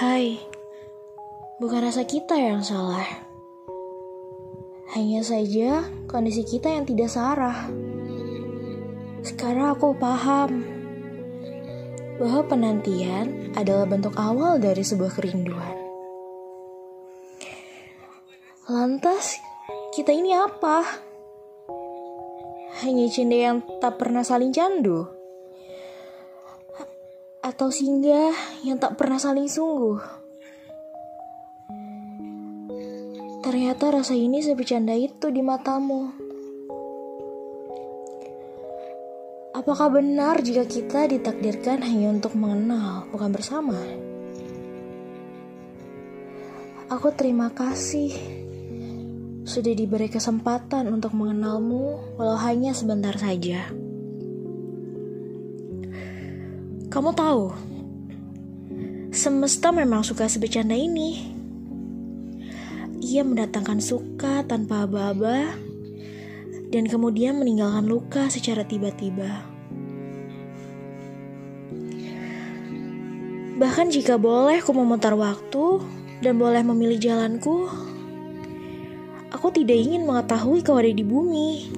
Hai, bukan rasa kita yang salah. Hanya saja kondisi kita yang tidak sarah. Sekarang aku paham bahwa penantian adalah bentuk awal dari sebuah kerinduan. Lantas, kita ini apa? Hanya cinta yang tak pernah saling candu? Atau singgah yang tak pernah saling sungguh? Ternyata rasa ini sebecanda itu di matamu. Apakah benar jika kita ditakdirkan hanya untuk mengenal, bukan bersama? Aku terima kasih sudah diberi kesempatan untuk mengenalmu, walau hanya sebentar saja. Kamu tahu, semesta memang suka sebecanda ini. Ia mendatangkan suka tanpa aba-aba dan kemudian meninggalkan luka secara tiba-tiba. Bahkan jika boleh aku memutar waktu dan boleh memilih jalanku, Aku tidak ingin mengetahui kau ada di bumi.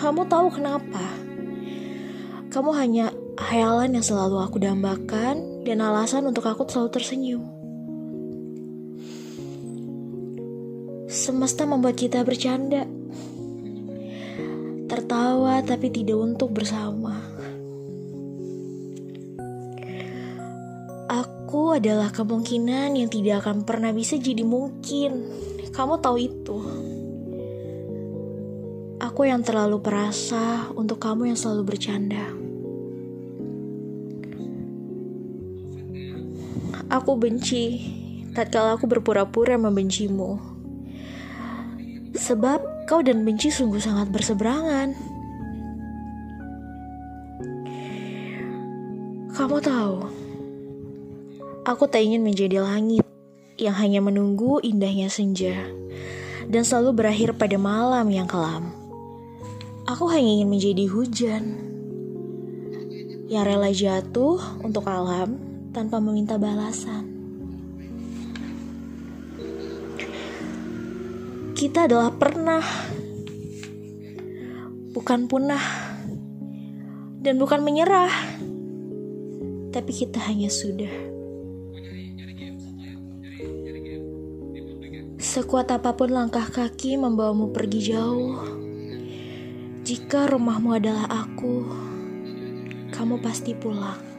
Kamu tahu kenapa? Kamu hanya hayalan yang selalu aku dambakan dan alasan untuk aku selalu tersenyum. Semesta membuat kita bercanda. Tertawa tapi tidak untuk bersama. Aku adalah kemungkinan yang tidak akan pernah bisa jadi mungkin. Kamu tahu itu. Aku yang terlalu perasa untuk kamu yang selalu bercanda. Aku benci tatkala aku berpura-pura membencimu. Sebab kau dan benci sungguh sangat berseberangan. Kamu tahu, Aku tak ingin menjadi langit yang hanya menunggu indahnya senja dan selalu berakhir pada malam yang kelam. Aku hanya ingin menjadi hujan yang rela jatuh untuk alam tanpa meminta balasan. Kita adalah pernah, bukan punah, dan bukan menyerah, tapi kita hanya sudah. Sekuat apa pun langkah kaki membawamu pergi jauh, jika rumahmu adalah aku, kamu pasti pulang.